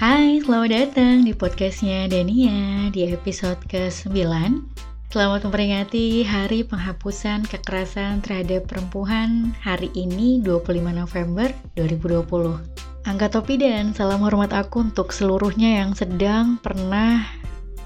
Hai, selamat datang di podcastnya Dania di episode ke-9. Selamat memperingati Hari Penghapusan Kekerasan Terhadap Perempuan hari ini 25 November 2020 Angkat topi dan salam hormat aku untuk seluruhnya yang sedang, pernah,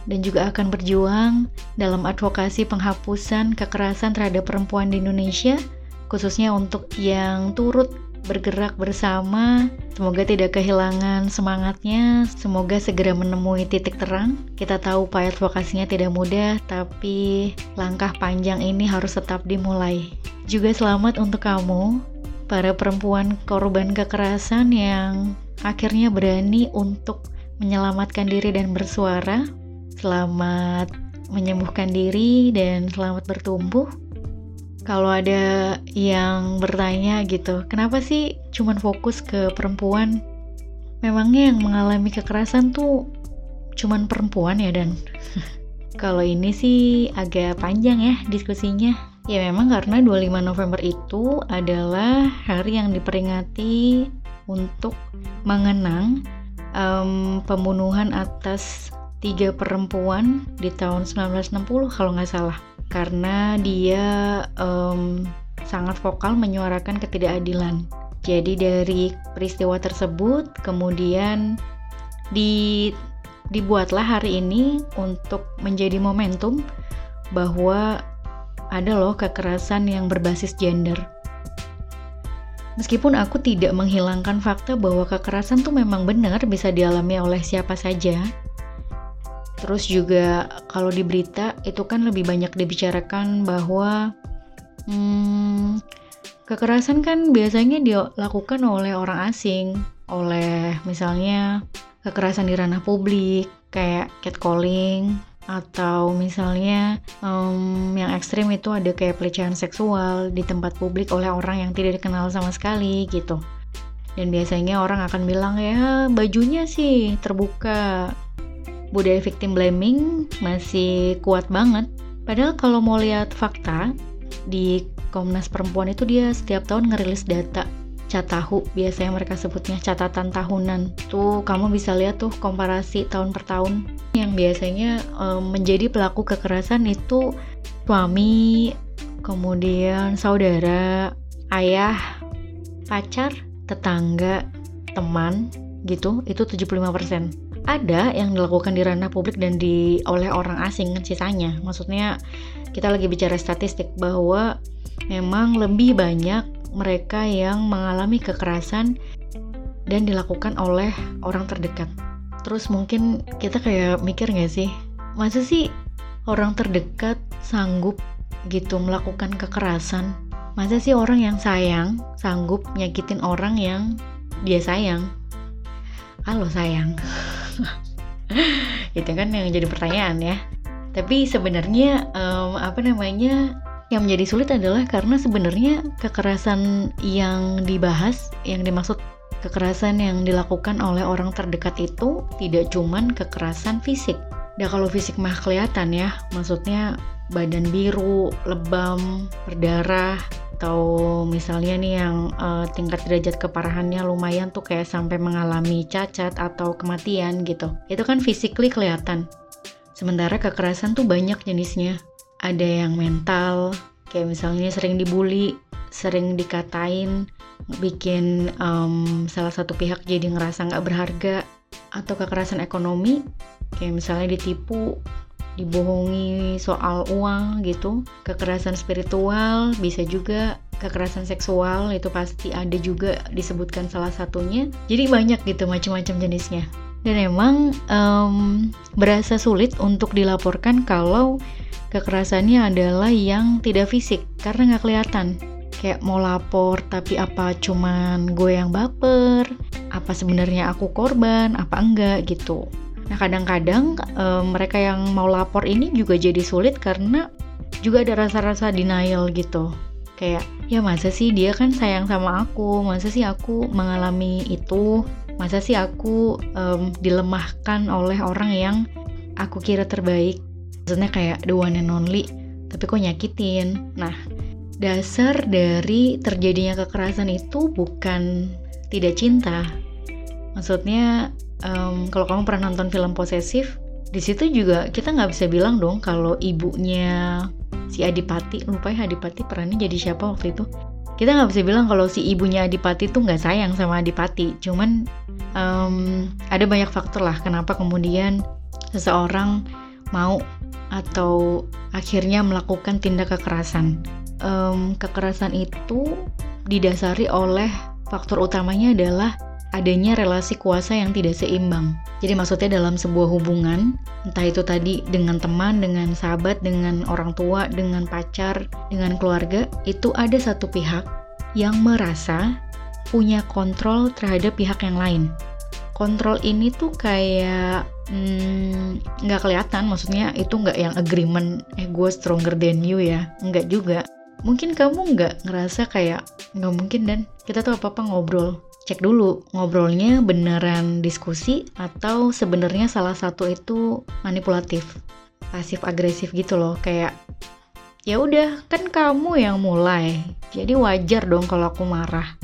dan juga akan berjuang dalam advokasi penghapusan kekerasan terhadap perempuan di Indonesia khususnya untuk yang turut bergerak bersama. Semoga tidak kehilangan semangatnya, semoga segera menemui titik terang. Kita tahu upaya advokasinya tidak mudah, tapi langkah panjang ini harus tetap dimulai. Juga selamat untuk kamu, para perempuan korban kekerasan yang akhirnya berani untuk menyelamatkan diri dan bersuara. Selamat menyembuhkan diri dan selamat bertumbuh kalau ada yang bertanya gitu, kenapa sih cuman fokus ke perempuan? Memangnya yang mengalami kekerasan tuh cuman perempuan ya dan kalau ini sih agak panjang ya diskusinya. Ya memang karena 25 November itu adalah hari yang diperingati untuk mengenang um, pembunuhan atas tiga perempuan di tahun 1960 kalau nggak salah karena dia um, sangat vokal menyuarakan ketidakadilan. Jadi dari peristiwa tersebut kemudian di dibuatlah hari ini untuk menjadi momentum bahwa ada loh kekerasan yang berbasis gender. Meskipun aku tidak menghilangkan fakta bahwa kekerasan tuh memang benar bisa dialami oleh siapa saja, Terus juga kalau di berita itu kan lebih banyak dibicarakan bahwa hmm, kekerasan kan biasanya dilakukan oleh orang asing, oleh misalnya kekerasan di ranah publik kayak catcalling atau misalnya um, yang ekstrim itu ada kayak pelecehan seksual di tempat publik oleh orang yang tidak dikenal sama sekali gitu. Dan biasanya orang akan bilang ya bajunya sih terbuka, budaya victim blaming masih kuat banget. Padahal kalau mau lihat fakta, di Komnas Perempuan itu dia setiap tahun ngerilis data catahu. Biasanya mereka sebutnya catatan tahunan. Tuh kamu bisa lihat tuh komparasi tahun per tahun. Yang biasanya um, menjadi pelaku kekerasan itu suami kemudian saudara ayah pacar tetangga teman gitu. Itu 75% ada yang dilakukan di ranah publik dan di oleh orang asing sisanya. Maksudnya kita lagi bicara statistik bahwa memang lebih banyak mereka yang mengalami kekerasan dan dilakukan oleh orang terdekat. Terus mungkin kita kayak mikir gak sih masa sih orang terdekat sanggup gitu melakukan kekerasan? Masa sih orang yang sayang sanggup nyakitin orang yang dia sayang? Halo sayang itu kan yang jadi pertanyaan ya tapi sebenarnya um, apa namanya yang menjadi sulit adalah karena sebenarnya kekerasan yang dibahas yang dimaksud kekerasan yang dilakukan oleh orang terdekat itu tidak cuman kekerasan fisik. Nah kalau fisik mah kelihatan ya, maksudnya badan biru, lebam, berdarah, atau misalnya nih yang uh, tingkat derajat keparahannya lumayan tuh kayak sampai mengalami cacat atau kematian gitu. Itu kan physically kelihatan. Sementara kekerasan tuh banyak jenisnya. Ada yang mental, kayak misalnya sering dibully, sering dikatain, bikin um, salah satu pihak jadi ngerasa nggak berharga, atau kekerasan ekonomi, kayak misalnya ditipu, dibohongi soal uang gitu kekerasan spiritual bisa juga kekerasan seksual itu pasti ada juga disebutkan salah satunya. Jadi banyak gitu macam-macam jenisnya. Dan emang um, berasa sulit untuk dilaporkan kalau kekerasannya adalah yang tidak fisik karena nggak kelihatan. Kayak mau lapor tapi apa cuman gue yang baper? Apa sebenarnya aku korban? Apa enggak gitu? Nah, kadang-kadang e, mereka yang mau lapor ini juga jadi sulit karena juga ada rasa-rasa denial gitu. Kayak, ya masa sih dia kan sayang sama aku, masa sih aku mengalami itu, masa sih aku um, dilemahkan oleh orang yang aku kira terbaik. Maksudnya kayak the one and only, tapi kok nyakitin. Nah, dasar dari terjadinya kekerasan itu bukan tidak cinta. Maksudnya um, kalau kamu pernah nonton film posesif di situ juga kita nggak bisa bilang dong kalau ibunya si Adipati lupa ya Adipati perannya jadi siapa waktu itu. Kita nggak bisa bilang kalau si ibunya Adipati tuh nggak sayang sama Adipati. Cuman um, ada banyak faktor lah kenapa kemudian seseorang mau atau akhirnya melakukan tindak kekerasan. Um, kekerasan itu didasari oleh faktor utamanya adalah adanya relasi kuasa yang tidak seimbang. Jadi maksudnya dalam sebuah hubungan, entah itu tadi dengan teman, dengan sahabat, dengan orang tua, dengan pacar, dengan keluarga, itu ada satu pihak yang merasa punya kontrol terhadap pihak yang lain. Kontrol ini tuh kayak hmm, nggak hmm, kelihatan, maksudnya itu nggak yang agreement, eh gue stronger than you ya, nggak juga. Mungkin kamu nggak ngerasa kayak nggak mungkin dan kita tuh apa apa ngobrol cek dulu ngobrolnya beneran diskusi atau sebenarnya salah satu itu manipulatif pasif agresif gitu loh kayak ya udah kan kamu yang mulai jadi wajar dong kalau aku marah.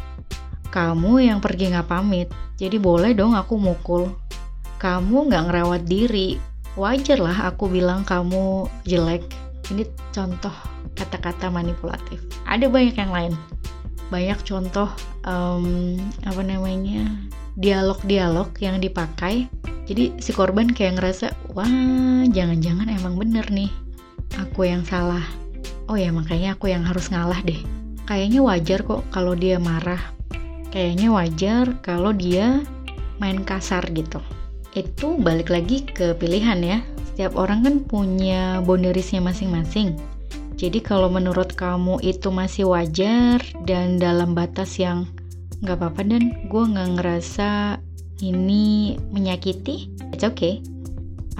Kamu yang pergi nggak pamit jadi boleh dong aku mukul. Kamu nggak ngerawat diri wajar lah aku bilang kamu jelek. Ini contoh kata-kata manipulatif. Ada banyak yang lain banyak contoh um, apa namanya dialog-dialog yang dipakai. Jadi si korban kayak ngerasa wah jangan-jangan emang bener nih aku yang salah. Oh ya makanya aku yang harus ngalah deh. Kayaknya wajar kok kalau dia marah. Kayaknya wajar kalau dia main kasar gitu. Itu balik lagi ke pilihan ya. Setiap orang kan punya boundariesnya masing-masing jadi kalau menurut kamu itu masih wajar dan dalam batas yang nggak apa-apa dan gue nggak ngerasa ini menyakiti, it's okay.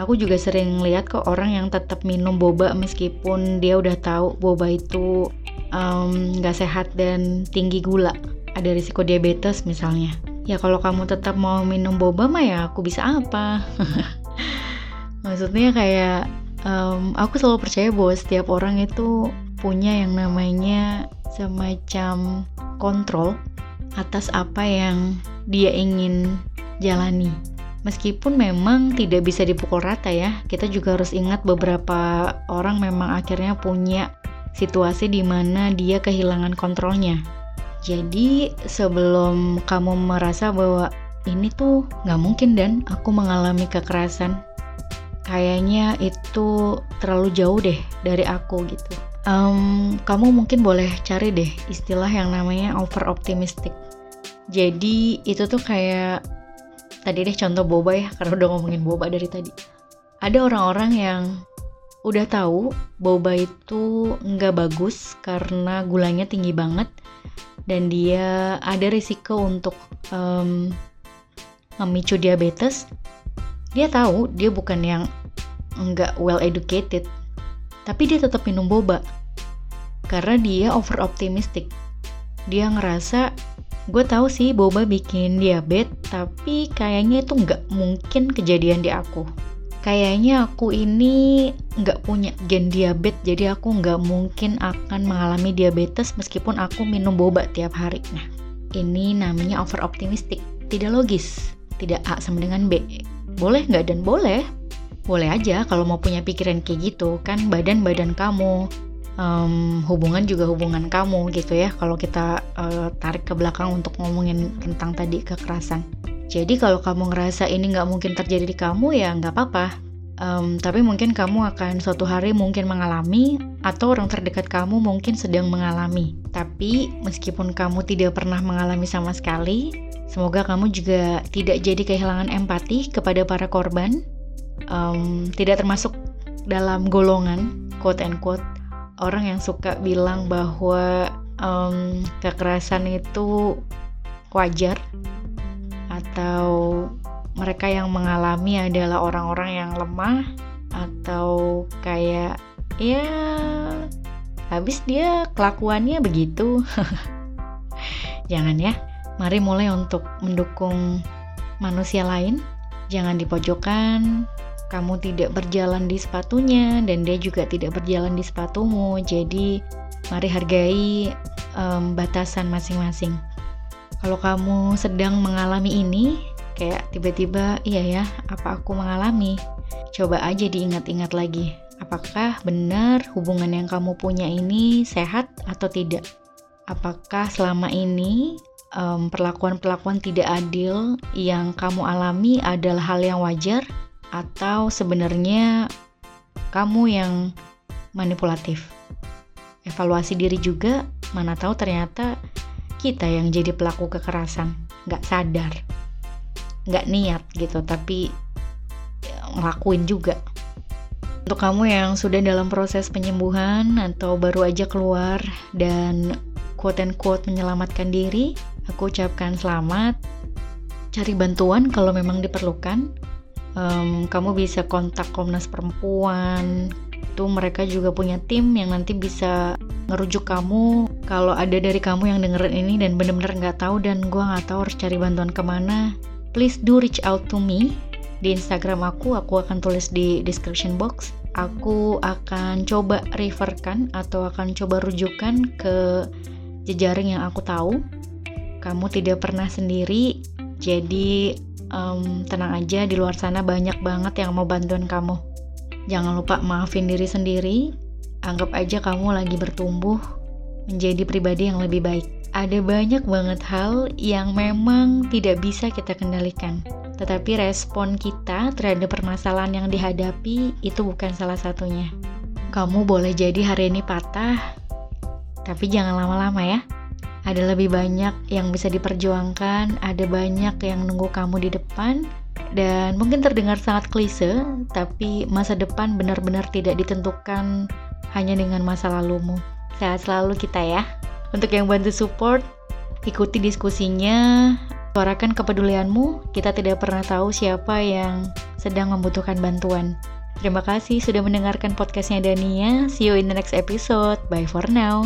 Aku juga sering lihat kok orang yang tetap minum boba meskipun dia udah tahu boba itu nggak um, sehat dan tinggi gula. Ada risiko diabetes misalnya. Ya kalau kamu tetap mau minum boba mah ya aku bisa apa? Maksudnya kayak um, aku selalu percaya bahwa setiap orang itu punya yang namanya semacam kontrol atas apa yang dia ingin jalani. Meskipun memang tidak bisa dipukul rata ya, kita juga harus ingat beberapa orang memang akhirnya punya situasi di mana dia kehilangan kontrolnya. Jadi sebelum kamu merasa bahwa ini tuh nggak mungkin dan aku mengalami kekerasan, kayaknya itu terlalu jauh deh dari aku gitu. Um, kamu mungkin boleh cari deh istilah yang namanya over optimistic. Jadi itu tuh kayak tadi deh contoh boba ya karena udah ngomongin boba dari tadi. Ada orang-orang yang udah tahu boba itu nggak bagus karena gulanya tinggi banget dan dia ada risiko untuk um, memicu diabetes. Dia tahu dia bukan yang nggak well educated tapi dia tetap minum boba. Karena dia over optimistic dia ngerasa gue tahu sih boba bikin diabetes tapi kayaknya itu nggak mungkin kejadian di aku. Kayaknya aku ini nggak punya gen diabetes jadi aku nggak mungkin akan mengalami diabetes meskipun aku minum boba tiap hari. Nah ini namanya over optimistic tidak logis. Tidak A sama dengan B. Boleh nggak dan boleh boleh aja kalau mau punya pikiran kayak gitu kan badan-badan kamu um, hubungan juga hubungan kamu gitu ya kalau kita uh, tarik ke belakang untuk ngomongin tentang tadi kekerasan. Jadi kalau kamu ngerasa ini nggak mungkin terjadi di kamu ya nggak apa-apa. Um, tapi mungkin kamu akan suatu hari mungkin mengalami atau orang terdekat kamu mungkin sedang mengalami. Tapi meskipun kamu tidak pernah mengalami sama sekali semoga kamu juga tidak jadi kehilangan empati kepada para korban um, tidak termasuk dalam golongan quote and quote orang yang suka bilang bahwa um, kekerasan itu wajar atau mereka yang mengalami adalah orang-orang yang lemah atau kayak ya habis dia kelakuannya begitu. Jangan ya mari mulai untuk mendukung manusia lain. Jangan dipojokkan kamu tidak berjalan di sepatunya dan dia juga tidak berjalan di sepatumu. Jadi mari hargai um, batasan masing-masing. Kalau kamu sedang mengalami ini, kayak tiba-tiba iya ya apa aku mengalami coba aja diingat-ingat lagi apakah benar hubungan yang kamu punya ini sehat atau tidak apakah selama ini perlakuan perlakuan-perlakuan tidak adil yang kamu alami adalah hal yang wajar atau sebenarnya kamu yang manipulatif? Evaluasi diri juga mana tahu ternyata kita yang jadi pelaku kekerasan. Nggak sadar. Nggak niat gitu tapi ya, ngelakuin juga. Untuk kamu yang sudah dalam proses penyembuhan atau baru aja keluar dan quote and quote menyelamatkan diri aku ucapkan selamat. Cari bantuan kalau memang diperlukan um, kamu bisa kontak Komnas Perempuan. Itu mereka juga punya tim yang nanti bisa ngerujuk kamu kalau ada dari kamu yang dengerin ini dan bener-bener nggak tahu dan gue nggak tahu harus cari bantuan ke mana. Please do reach out to me. Di Instagram aku aku akan tulis di description box. Aku akan coba referkan atau akan coba rujukan ke jejaring yang aku tahu. Kamu tidak pernah sendiri jadi um, tenang aja di luar sana banyak banget yang mau bantuin kamu jangan lupa maafin diri sendiri Anggap aja kamu lagi bertumbuh menjadi pribadi yang lebih baik. Ada banyak banget hal yang memang tidak bisa kita kendalikan. Tetapi respon kita terhadap permasalahan yang dihadapi itu bukan salah satunya. Kamu boleh jadi hari ini patah, tapi jangan lama-lama ya. Ada lebih banyak yang bisa diperjuangkan, ada banyak yang nunggu kamu di depan, dan mungkin terdengar sangat klise, tapi masa depan benar-benar tidak ditentukan hanya dengan masa lalumu. Sehat selalu kita ya. Untuk yang bantu support, ikuti diskusinya, suarakan kepedulianmu. Kita tidak pernah tahu siapa yang sedang membutuhkan bantuan. Terima kasih sudah mendengarkan podcastnya Dania. See you in the next episode. Bye for now.